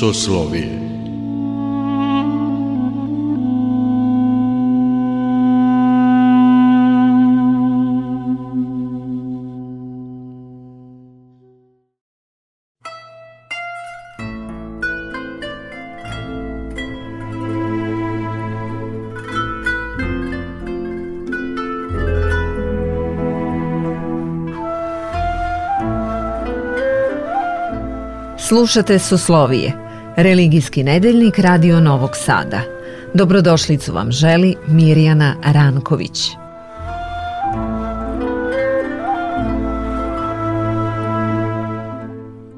Soslovije Slušate Soslovije, religijski nedeljnik Radio Novog Sada. Dobrodošlicu vam želi Mirjana Ranković.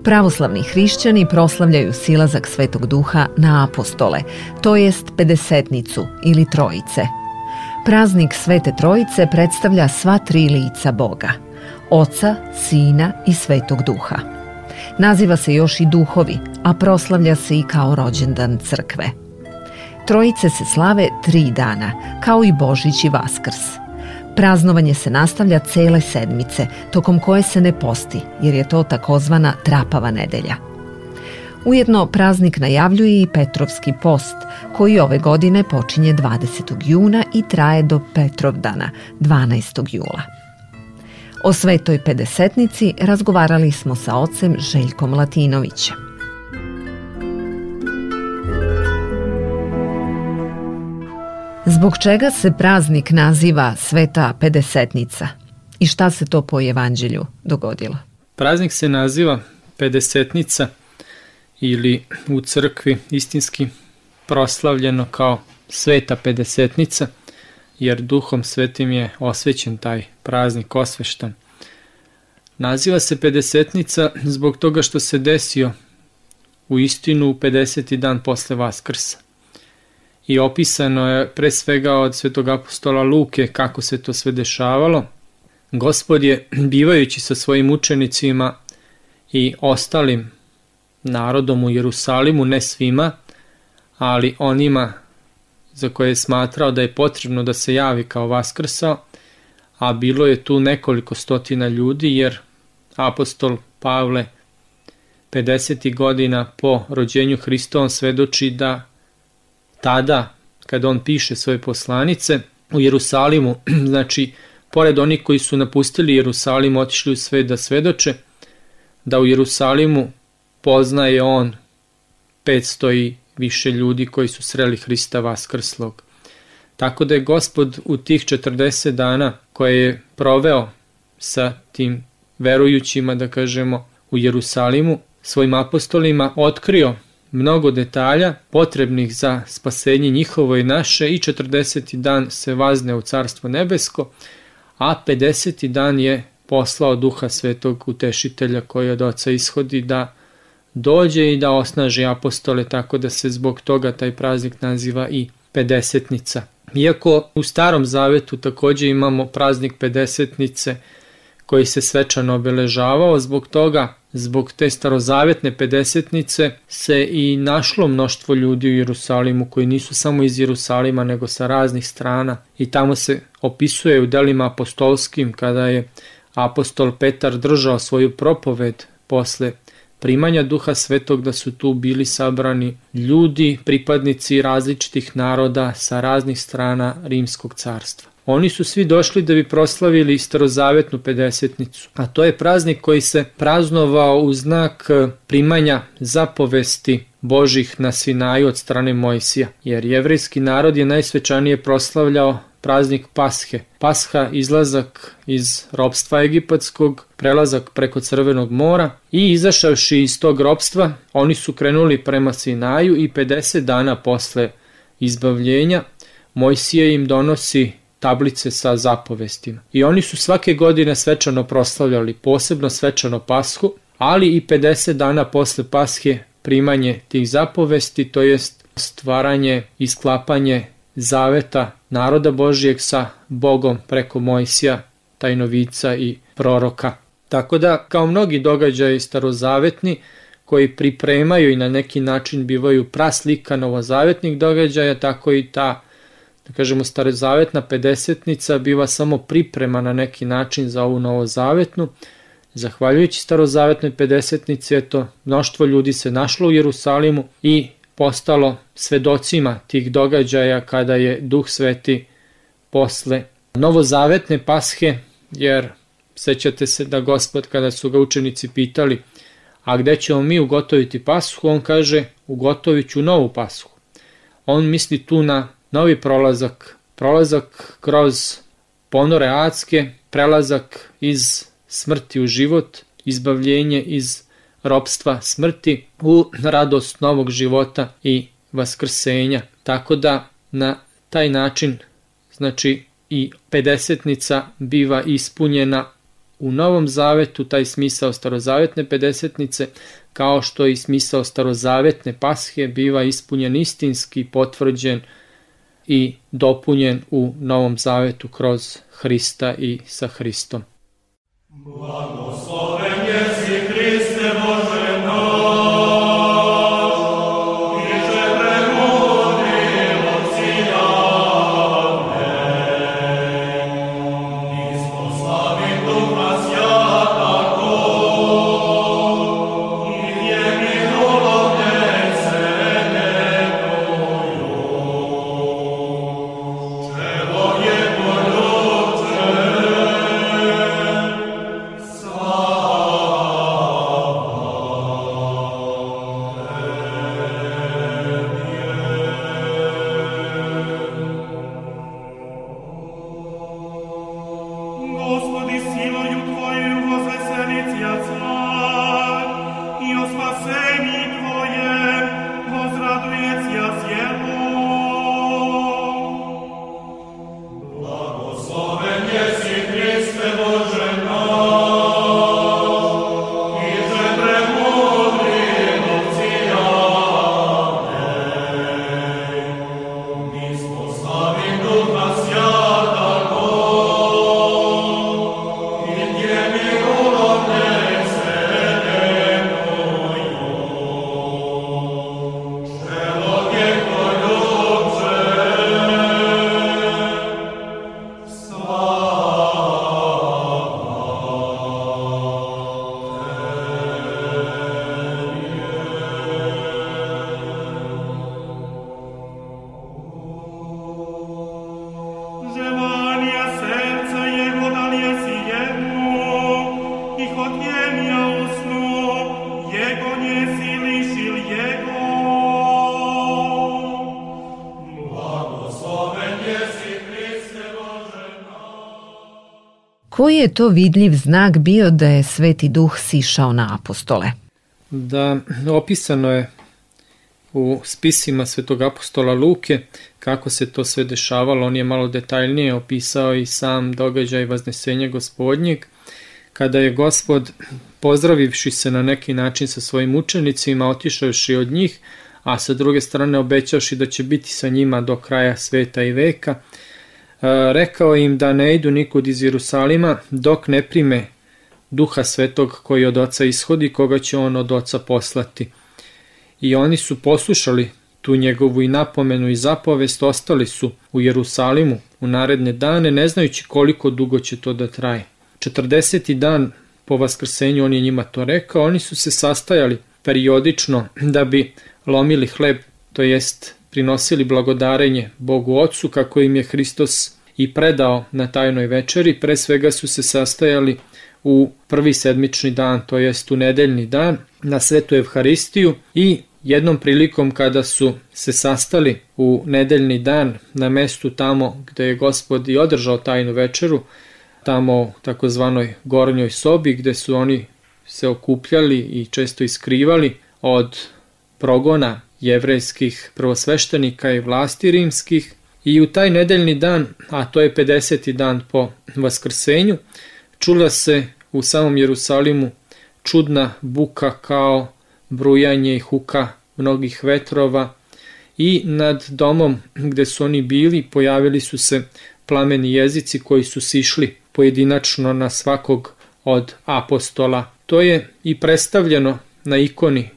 Pravoslavni hrišćani proslavljaju silazak Svetog Duha na apostole, to jest pedesetnicu ili trojice. Praznik Svete Trojice predstavlja sva tri lica Boga, Oca, Sina i Svetog Duha. Naziva se još i duhovi, a proslavlja se i kao rođendan crkve. Trojice se slave tri dana, kao i Božić i Vaskrs. Praznovanje se nastavlja cele sedmice, tokom koje se ne posti, jer je to takozvana trapava nedelja. Ujedno praznik najavljuje i Petrovski post, koji ove godine počinje 20. juna i traje do Petrovdana, 12. jula. O Svetoj Pedesetnici razgovarali smo sa ocem Željkom Latinovićem. Zbog čega se praznik naziva Sveta Pedesetnica i šta se to po evanđelju dogodilo? Praznik se naziva Pedesetnica ili u crkvi istinski proslavljeno kao Sveta Pedesetnica – jer duhom svetim je osvećen taj praznik osveštan. Naziva se Pedesetnica zbog toga što se desio u istinu u 50. dan posle Vaskrsa. I opisano je pre svega od svetog apostola Luke kako se to sve dešavalo. Gospod je, bivajući sa svojim učenicima i ostalim narodom u Jerusalimu, ne svima, ali onima za koje je smatrao da je potrebno da se javi kao vaskrsao, a bilo je tu nekoliko stotina ljudi jer apostol Pavle 50. godina po rođenju Hristovom svedoči da tada, kada on piše svoje poslanice, u Jerusalimu, znači, pored onih koji su napustili Jerusalim, otišli u sve da svedoče, da u Jerusalimu poznaje on 500 i više ljudi koji su sreli Hrista Vaskrslog. Tako da je gospod u tih 40 dana koje je proveo sa tim verujućima, da kažemo, u Jerusalimu, svojim apostolima otkrio mnogo detalja potrebnih za spasenje njihovo i naše i 40. dan se vazne u Carstvo nebesko, a 50. dan je poslao duha svetog utešitelja koji od oca ishodi da dođe i da osnaži apostole tako da se zbog toga taj praznik naziva i pedesetnica. Iako u starom zavetu takođe imamo praznik pedesetnice koji se svečano obeležavao, zbog toga, zbog te starozavetne pedesetnice se i našlo mnoštvo ljudi u Jerusalimu koji nisu samo iz Jerusalima nego sa raznih strana i tamo se opisuje u delima apostolskim kada je apostol Petar držao svoju propoved posle primanja duha svetog da su tu bili sabrani ljudi, pripadnici različitih naroda sa raznih strana rimskog carstva. Oni su svi došli da bi proslavili starozavetnu pedesetnicu, a to je praznik koji se praznovao u znak primanja zapovesti Božih na Sinaju od strane Mojsija, jer jevrijski narod je najsvečanije proslavljao praznik Pashe. Pasha izlazak iz robstva egipatskog, prelazak preko Crvenog mora i izašavši iz tog robstva, oni su krenuli prema Sinaju i 50 dana posle izbavljenja Mojsije im donosi tablice sa zapovestima. I oni su svake godine svečano proslavljali, posebno svečano Pashu, ali i 50 dana posle Pashe primanje tih zapovesti, to jest stvaranje i sklapanje zaveta naroda Božijeg sa Bogom preko Mojsija, tajnovica i proroka. Tako da, kao mnogi događaji starozavetni, koji pripremaju i na neki način bivaju praslika novozavetnih događaja, tako i ta da kažemo starozavetna pedesetnica biva samo priprema na neki način za ovu novozavetnu. Zahvaljujući starozavetnoj pedesetnici, eto, mnoštvo ljudi se našlo u Jerusalimu i postalo svedocima tih događaja kada je Duh Sveti posle novozavetne pashe, jer sećate se da gospod kada su ga učenici pitali a gde ćemo mi ugotoviti pashu, on kaže ugotovit ću novu pashu. On misli tu na novi prolazak, prolazak kroz ponore adske, prelazak iz smrti u život, izbavljenje iz ropstva smrti u radost novog života i vaskrsenja. Tako da na taj način znači i pedesetnica biva ispunjena u Novom Zavetu, taj smisao starozavetne pedesetnice, kao što i smisao starozavetne pashe biva ispunjen istinski, potvrđen i dopunjen u Novom Zavetu kroz Hrista i sa Hristom. Blagosloven jesi Hriste Koji je to vidljiv znak bio da je Sveti Duh sišao na apostole? Da, opisano je u spisima Svetog apostola Luke kako se to sve dešavalo. On je malo detaljnije opisao i sam događaj vaznesenja gospodnjeg, kada je gospod, pozdravivši se na neki način sa svojim učenicima, otišavši od njih, a sa druge strane obećavši da će biti sa njima do kraja sveta i veka, rekao im da ne idu nikud iz Jerusalima dok ne prime duha svetog koji od oca ishodi, koga će on od oca poslati. I oni su poslušali tu njegovu i napomenu i zapovest, ostali su u Jerusalimu u naredne dane, ne znajući koliko dugo će to da traje. 40. dan po vaskrsenju on je njima to rekao, oni su se sastajali periodično da bi lomili hleb, to jest prinosili blagodarenje Bogu Otcu kako im je Hristos i predao na tajnoj večeri, pre svega su se sastajali u prvi sedmični dan, to jest u nedeljni dan, na svetu Evharistiju i jednom prilikom kada su se sastali u nedeljni dan na mestu tamo gde je gospod i održao tajnu večeru, tamo u takozvanoj gornjoj sobi gde su oni se okupljali i često iskrivali od progona jevrejskih prvosveštenika i vlasti rimskih i u taj nedeljni dan, a to je 50. dan po Vaskrsenju, čula se u samom Jerusalimu čudna buka kao brujanje i huka mnogih vetrova i nad domom gde su oni bili pojavili su se plameni jezici koji su sišli pojedinačno na svakog od apostola. To je i predstavljeno na ikoni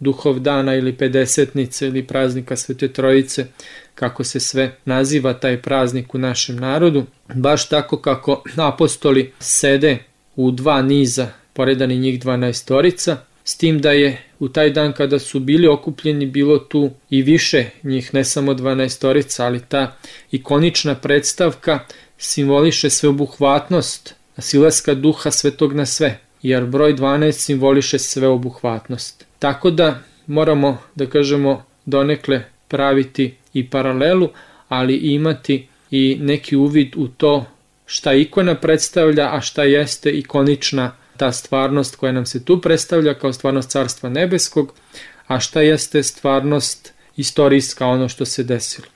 duhov dana ili pedesetnice ili praznika Svete Trojice, kako se sve naziva taj praznik u našem narodu, baš tako kako apostoli sede u dva niza, poredani njih 12 torica, s tim da je u taj dan kada su bili okupljeni bilo tu i više njih, ne samo 12 torica, ali ta ikonična predstavka simboliše sveobuhvatnost sileska duha svetog na sve, jer broj 12 simboliše sveobuhvatnost. Tako da moramo, da kažemo, donekle praviti i paralelu, ali imati i neki uvid u to šta ikona predstavlja, a šta jeste ikonična ta stvarnost koja nam se tu predstavlja kao stvarnost Carstva Nebeskog, a šta jeste stvarnost istorijska, ono što se desilo.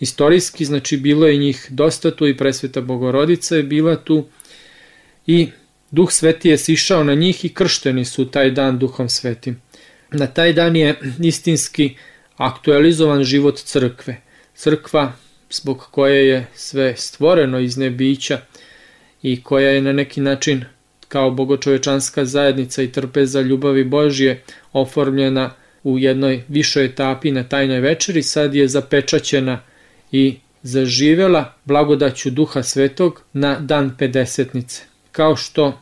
Istorijski, znači, bilo je njih dosta tu i presveta Bogorodica je bila tu i Duh Sveti je sišao na njih i kršteni su taj dan Duhom Svetim. Na taj dan je istinski aktualizovan život crkve. Crkva zbog koje je sve stvoreno iz nebića i koja je na neki način kao bogočovečanska zajednica i trpeza ljubavi Božje oformljena u jednoj višoj etapi na tajnoj večeri, sad je zapečaćena i zaživela blagodaću Duha Svetog na dan pedesetnice. Kao što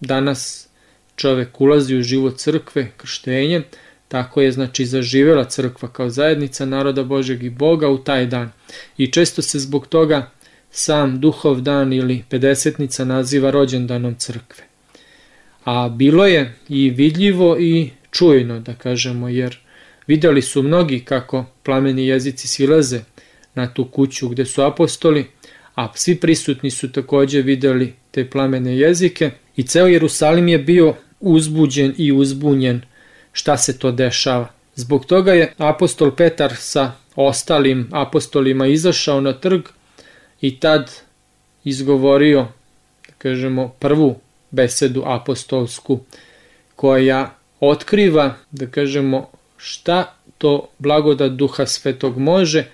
danas čovek ulazi u život crkve krštenjem, tako je znači zaživela crkva kao zajednica naroda Božeg i Boga u taj dan. I često se zbog toga sam duhov dan ili pedesetnica naziva rođendanom crkve. A bilo je i vidljivo i čujno, da kažemo, jer videli su mnogi kako plameni jezici silaze na tu kuću gde su apostoli, a svi prisutni su takođe videli te plamene jezike i ceo Jerusalim je bio uzbuđen i uzbunjen šta se to dešava. Zbog toga je apostol Petar sa ostalim apostolima izašao na trg i tad izgovorio, da kažemo, prvu besedu apostolsku koja otkriva, da kažemo, šta to blagodat Duha Svetog može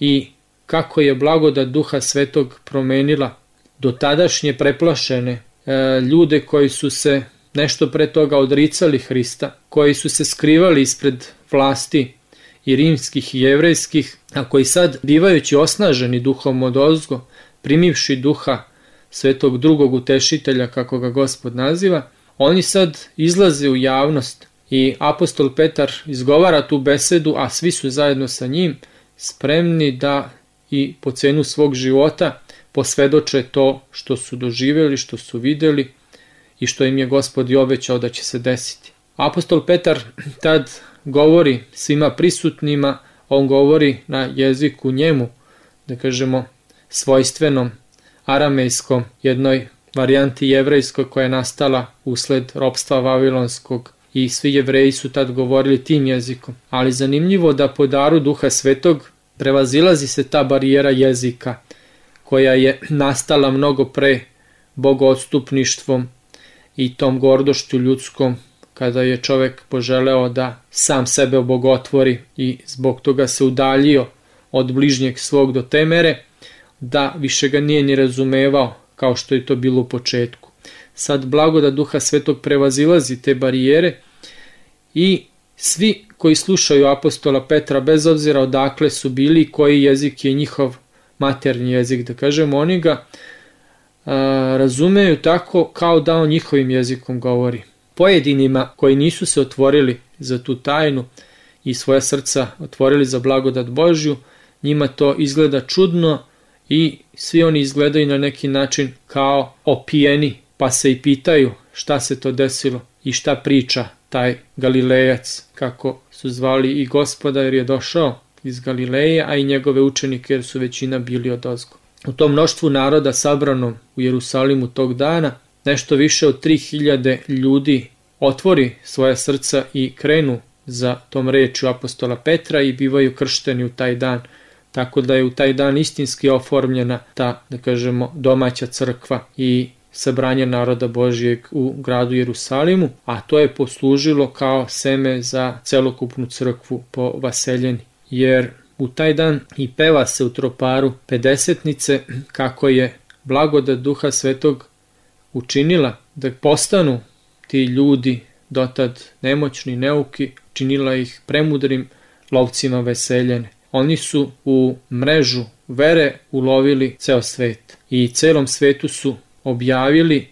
i kako je blagodat Duha Svetog promenila do tadašnje preplašene e, ljude koji su se nešto pre toga odricali Hrista, koji su se skrivali ispred vlasti i rimskih i jevrejskih, a koji sad, bivajući osnaženi duhom od ozgo, primivši duha svetog drugog utešitelja, kako ga gospod naziva, oni sad izlaze u javnost i apostol Petar izgovara tu besedu, a svi su zajedno sa njim spremni da i po cenu svog života posvedoče to što su doživeli, što su videli i što im je gospod i obećao da će se desiti. Apostol Petar tad govori svima prisutnima, on govori na jeziku njemu, da kažemo svojstvenom aramejskom, jednoj varijanti jevrejskoj koja je nastala usled ropstva vavilonskog i svi jevreji su tad govorili tim jezikom. Ali zanimljivo da po daru duha svetog prevazilazi se ta barijera jezika koja je nastala mnogo pre bogoodstupništvom i tom gordošću ljudskom kada je čovek poželeo da sam sebe obogotvori i zbog toga se udaljio od bližnjeg svog do te mere da više ga nije ni razumevao kao što je to bilo u početku. Sad blagoda duha svetog prevazilazi te barijere i svi koji slušaju apostola Petra bez obzira odakle su bili koji jezik je njihov maternji jezik, da kažemo, oni ga razumeju tako kao da on njihovim jezikom govori. Pojedinima koji nisu se otvorili za tu tajnu i svoja srca otvorili za blagodat Božju, njima to izgleda čudno i svi oni izgledaju na neki način kao opijeni, pa se i pitaju šta se to desilo i šta priča taj Galilejac, kako su zvali i gospoda jer je došao iz Galileje, a i njegove učenike jer su većina bili od ozgo. U tom mnoštvu naroda sabranom u Jerusalimu tog dana, nešto više od 3000 ljudi otvori svoja srca i krenu za tom rečju apostola Petra i bivaju kršteni u taj dan. Tako da je u taj dan istinski oformljena ta, da kažemo, domaća crkva i sabranje naroda Božijeg u gradu Jerusalimu, a to je poslužilo kao seme za celokupnu crkvu po Vaseljeni. Jer u taj dan i peva se u troparu pedesetnice kako je blagodat duha svetog učinila da postanu ti ljudi dotad nemoćni, neuki, činila ih premudrim lovcima veseljene. oni su u mrežu vere ulovili ceo svet i celom svetu su objavili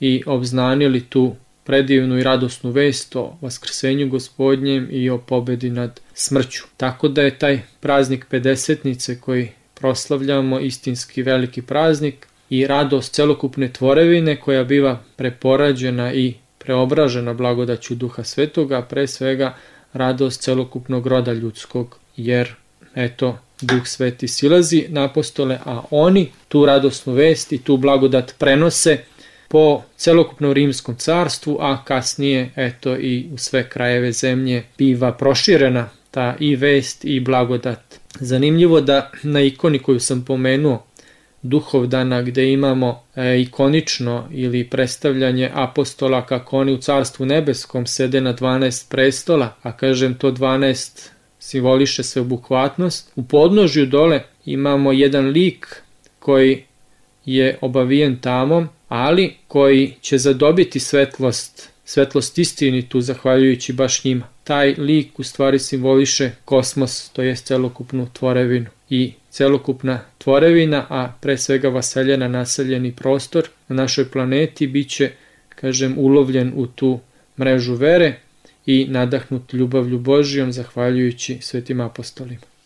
i obznanili tu predivnu i radosnu vest o vaskrsenju gospodnjem i o pobedi nad smrću. Tako da je taj praznik Pedesetnice koji proslavljamo istinski veliki praznik i radost celokupne tvorevine koja biva preporađena i preobražena blagodaću Duha Svetoga, pre svega radost celokupnog roda ljudskog, jer eto, Duh Sveti silazi na apostole, a oni tu radosnu vest i tu blagodat prenose po celokupnom rimskom carstvu, a kasnije eto i u sve krajeve zemlje biva proširena ta i vest i blagodat. Zanimljivo da na ikoni koju sam pomenuo Duhovdana gde imamo e, ikonično ili predstavljanje apostola kako oni u carstvu nebeskom sede na 12 prestola, a kažem to 12 simboliše sveobuhvatnost. U podnožju dole imamo jedan lik koji je obavijen tamom, ali koji će zadobiti svetlost, svetlost istinitu zahvaljujući baš njima. Taj lik u stvari simboliše kosmos, to je celokupnu tvorevinu i celokupna tvorevina, a pre svega vaseljena naseljeni prostor na našoj planeti biće, kažem, ulovljen u tu mrežu vere i nadahnut ljubavlju Božijom zahvaljujući svetim apostolima.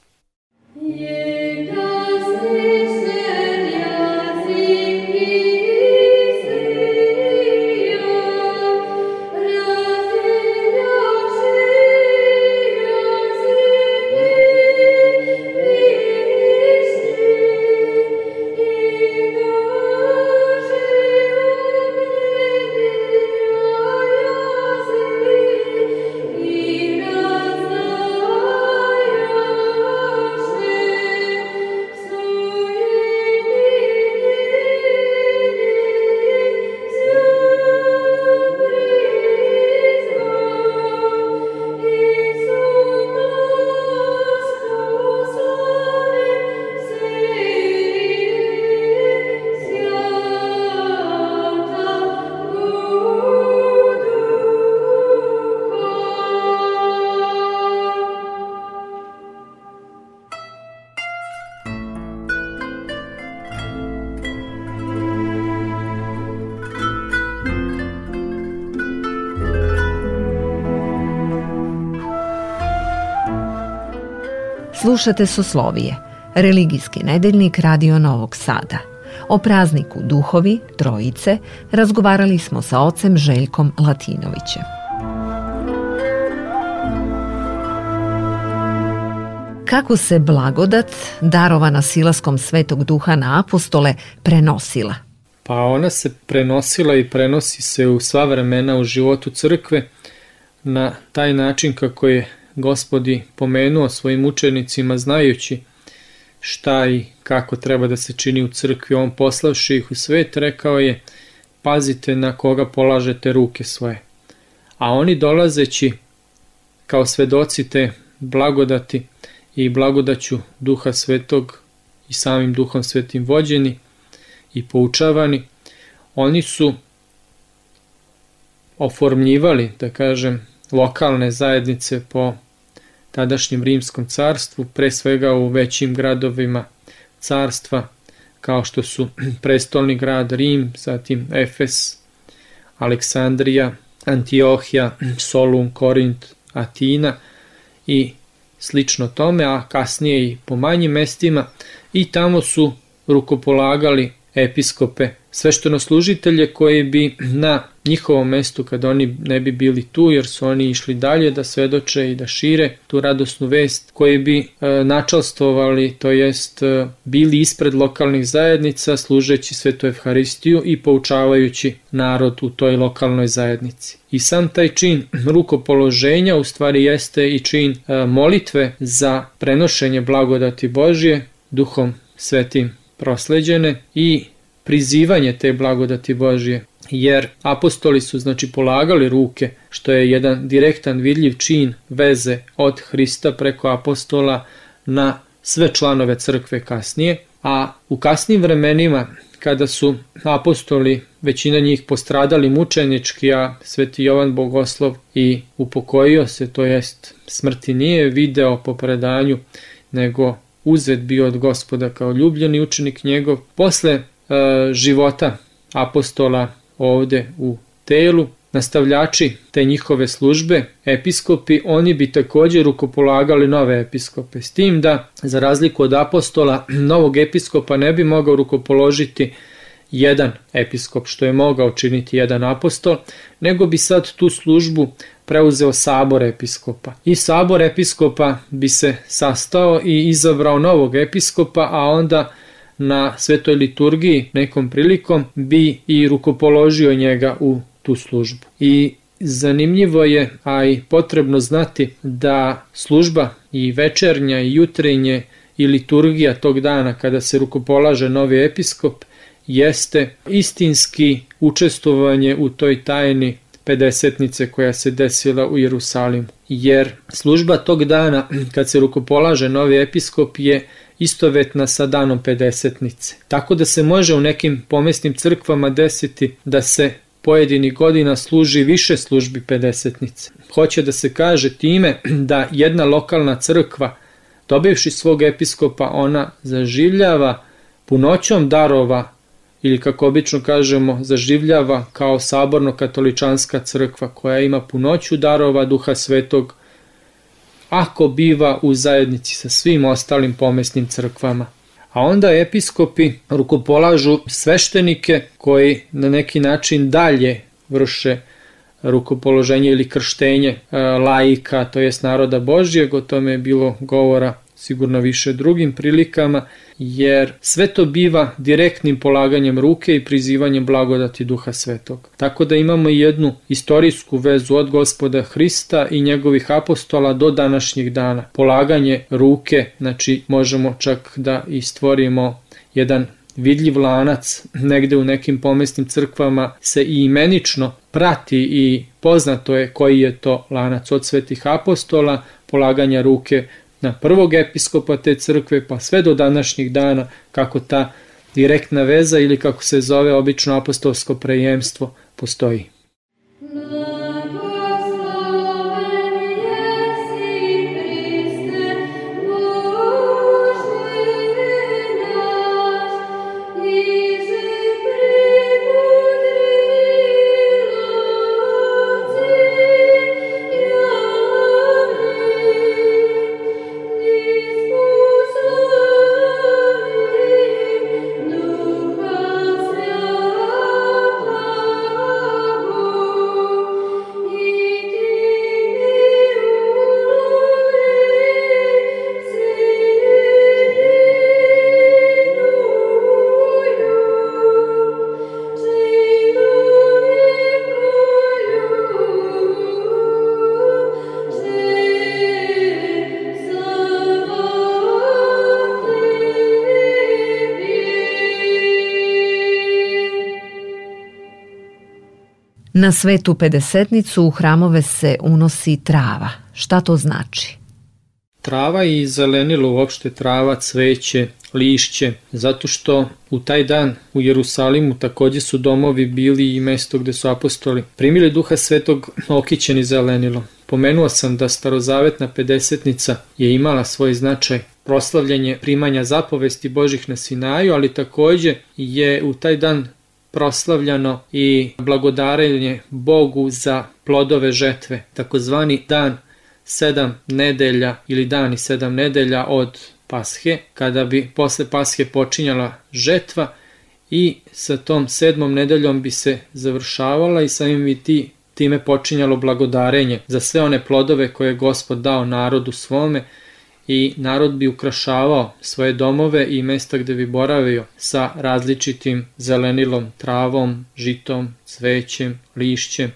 Slušate Soslovije, religijski nedeljnik Radio Novog Sada. O prazniku Duhovi, Trojice, razgovarali smo sa ocem Željkom Latinovićem. Kako se blagodat, darovana silaskom Svetog Duha na apostole, prenosila? Pa ona se prenosila i prenosi se u sva vremena u životu crkve na taj način kako je gospodi pomenuo svojim učenicima znajući šta i kako treba da se čini u crkvi, on poslavši ih u svet, rekao je pazite na koga polažete ruke svoje. A oni dolazeći kao svedoci te blagodati i blagodaću duha svetog i samim duhom svetim vođeni i poučavani, oni su oformljivali, da kažem, lokalne zajednice po tadašnjem rimskom carstvu, pre svega u većim gradovima carstva, kao što su prestolni grad Rim, zatim Efes, Aleksandrija, Antiohija, Solun, Korint, Atina i slično tome, a kasnije i po manjim mestima. I tamo su rukopolagali episkope sveštenoslužitelje koji bi na njihovom mestu kad oni ne bi bili tu jer su oni išli dalje da svedoče i da šire tu radosnu vest koji bi e, načalstovali to jest e, bili ispred lokalnih zajednica služeći svetu Evharistiju i poučavajući narod u toj lokalnoj zajednici. I sam taj čin rukopoloženja u stvari jeste i čin e, molitve za prenošenje blagodati Božje duhom svetim prosleđene i prizivanje te blagodati Božje, jer apostoli su znači polagali ruke, što je jedan direktan vidljiv čin veze od Hrista preko apostola na sve članove crkve kasnije, a u kasnim vremenima kada su apostoli, većina njih postradali mučenički, a sveti Jovan Bogoslov i upokojio se, to jest smrti nije video po predanju nego uzet bio od gospoda kao ljubljeni učenik njegov. Posle života apostola ovde u telu, nastavljači te njihove službe, episkopi, oni bi takođe rukopolagali nove episkope. S tim da, za razliku od apostola, novog episkopa ne bi mogao rukopoložiti jedan episkop, što je mogao činiti jedan apostol, nego bi sad tu službu preuzeo sabor episkopa. I sabor episkopa bi se sastao i izabrao novog episkopa, a onda na svetoj liturgiji nekom prilikom bi i rukopoložio njega u tu službu. I zanimljivo je, a i potrebno znati da služba i večernja i jutrenje i liturgija tog dana kada se rukopolaže novi episkop jeste istinski učestvovanje u toj tajni pedesetnice koja se desila u Jerusalimu. Jer služba tog dana kad se rukopolaže novi episkop je istovetna sa danom pedesetnice. Tako da se može u nekim pomestnim crkvama desiti da se pojedini godina služi više službi pedesetnice. Hoće da se kaže time da jedna lokalna crkva, dobivši svog episkopa, ona zaživljava punoćom darova ili kako obično kažemo zaživljava kao saborno-katoličanska crkva koja ima punoću darova duha svetog ako biva u zajednici sa svim ostalim pomesnim crkvama. A onda episkopi rukopolažu sveštenike koji na neki način dalje vrše rukopoloženje ili krštenje e, laika, to jest naroda Božjeg, o tome je bilo govora sigurno više drugim prilikama, jer sve to biva direktnim polaganjem ruke i prizivanjem blagodati Duha Svetog. Tako da imamo jednu istorijsku vezu od gospoda Hrista i njegovih apostola do današnjih dana. Polaganje ruke, znači možemo čak da i stvorimo jedan vidljiv lanac negde u nekim pomestnim crkvama se i imenično prati i poznato je koji je to lanac od svetih apostola, polaganja ruke na prvog episkopa te crkve pa sve do današnjih dana kako ta direktna veza ili kako se zove obično apostolsko prejemstvo postoji. Na svetu pedesetnicu u hramove se unosi trava. Šta to znači? Trava i zelenilo uopšte trava, cveće, lišće, zato što u taj dan u Jerusalimu takođe su domovi bili i mesto gde su apostoli primili duha svetog okićeni zelenilo. Pomenuo sam da starozavetna pedesetnica je imala svoj značaj proslavljanje primanja zapovesti Božih na Sinaju, ali takođe je u taj dan proslavljano i blagodarenje Bogu za plodove žetve, takozvani dan sedam nedelja ili dani sedam nedelja od Pashe, kada bi posle Pashe počinjala žetva i sa tom sedmom nedeljom bi se završavala i samim bi ti time počinjalo blagodarenje za sve one plodove koje je gospod dao narodu svome i narod bi ukrašavao svoje domove i mesta gde bi boravio sa različitim zelenilom, travom, žitom, cvećem, lišćem.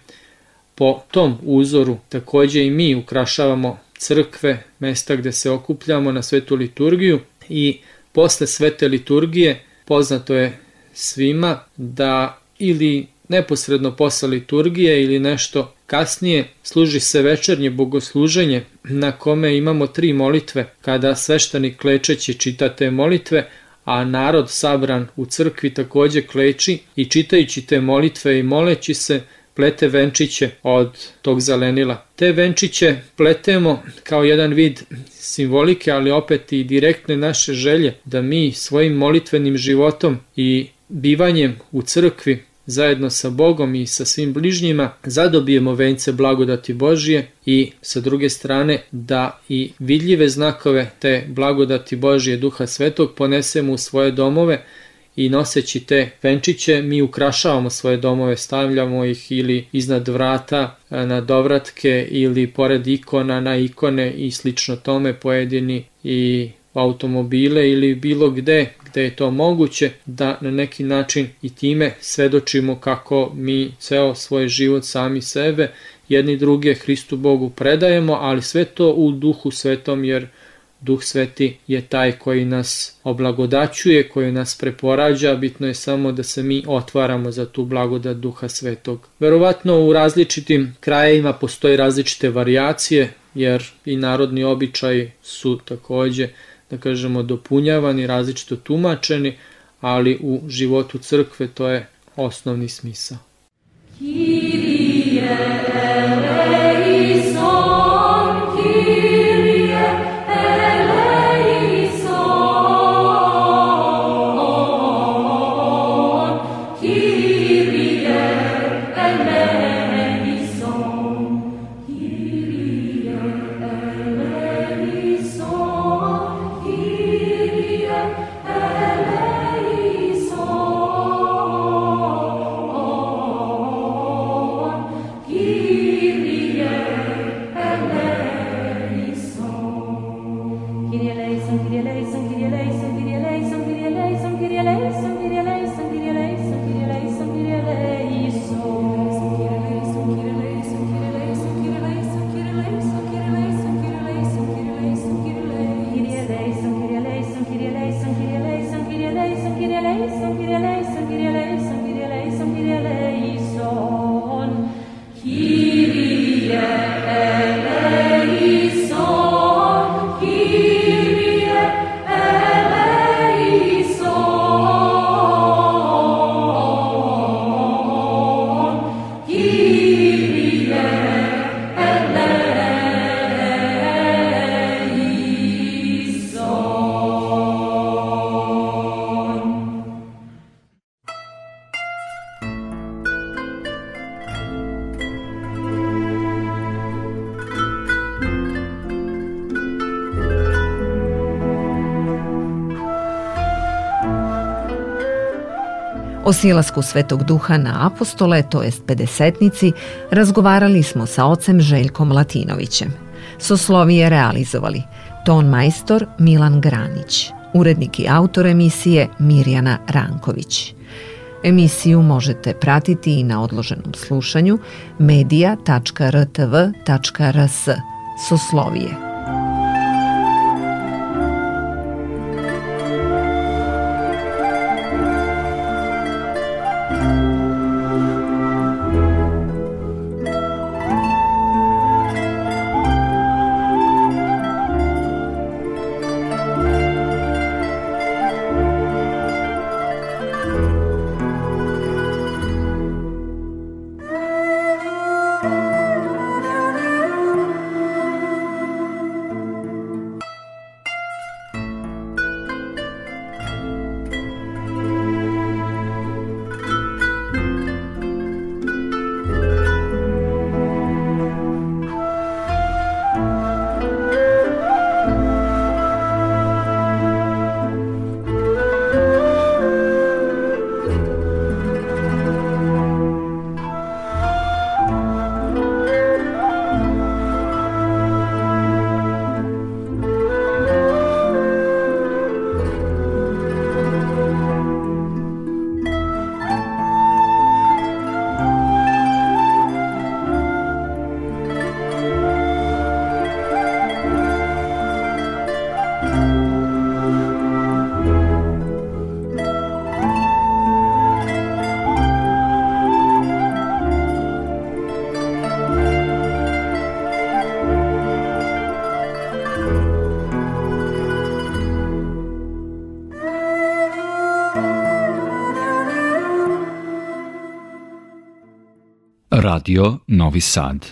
Po tom uzoru takođe i mi ukrašavamo crkve, mesta gde se okupljamo na svetu liturgiju i posle svete liturgije poznato je svima da ili neposredno posle liturgije ili nešto kasnije služi se večernje bogosluženje na kome imamo tri molitve kada sveštenik klečeći čita te molitve, a narod sabran u crkvi takođe kleči i čitajući te molitve i moleći se plete venčiće od tog zelenila. Te venčiće pletemo kao jedan vid simbolike, ali opet i direktne naše želje da mi svojim molitvenim životom i bivanjem u crkvi zajedno sa Bogom i sa svim bližnjima zadobijemo vence blagodati Božije i sa druge strane da i vidljive znakove te blagodati Božije Duha Svetog ponesemo u svoje domove i noseći te venčiće mi ukrašavamo svoje domove, stavljamo ih ili iznad vrata na dovratke ili pored ikona na ikone i slično tome pojedini i automobile ili bilo gde gde je to moguće da na neki način i time svedočimo kako mi ceo svoj život sami sebe jedni druge Hristu Bogu predajemo, ali sve to u duhu svetom jer Duh Sveti je taj koji nas oblagodaćuje, koji nas preporađa, bitno je samo da se mi otvaramo za tu blagodat Duha Svetog. Verovatno u različitim krajevima postoje različite varijacije, jer i narodni običaj su takođe da kažemo, dopunjavani, različito tumačeni, ali u životu crkve to je osnovni smisao. Kyrie O silasku Svetog Duha na apostole, to jest pedesetnici, razgovarali smo sa ocem Željkom Latinovićem. Soslovije realizovali ton majstor Milan Granić, urednik i autor emisije Mirjana Ranković. Emisiju možete pratiti i na odloženom slušanju media.rtv.rs Soslovije. Radio Novi Sad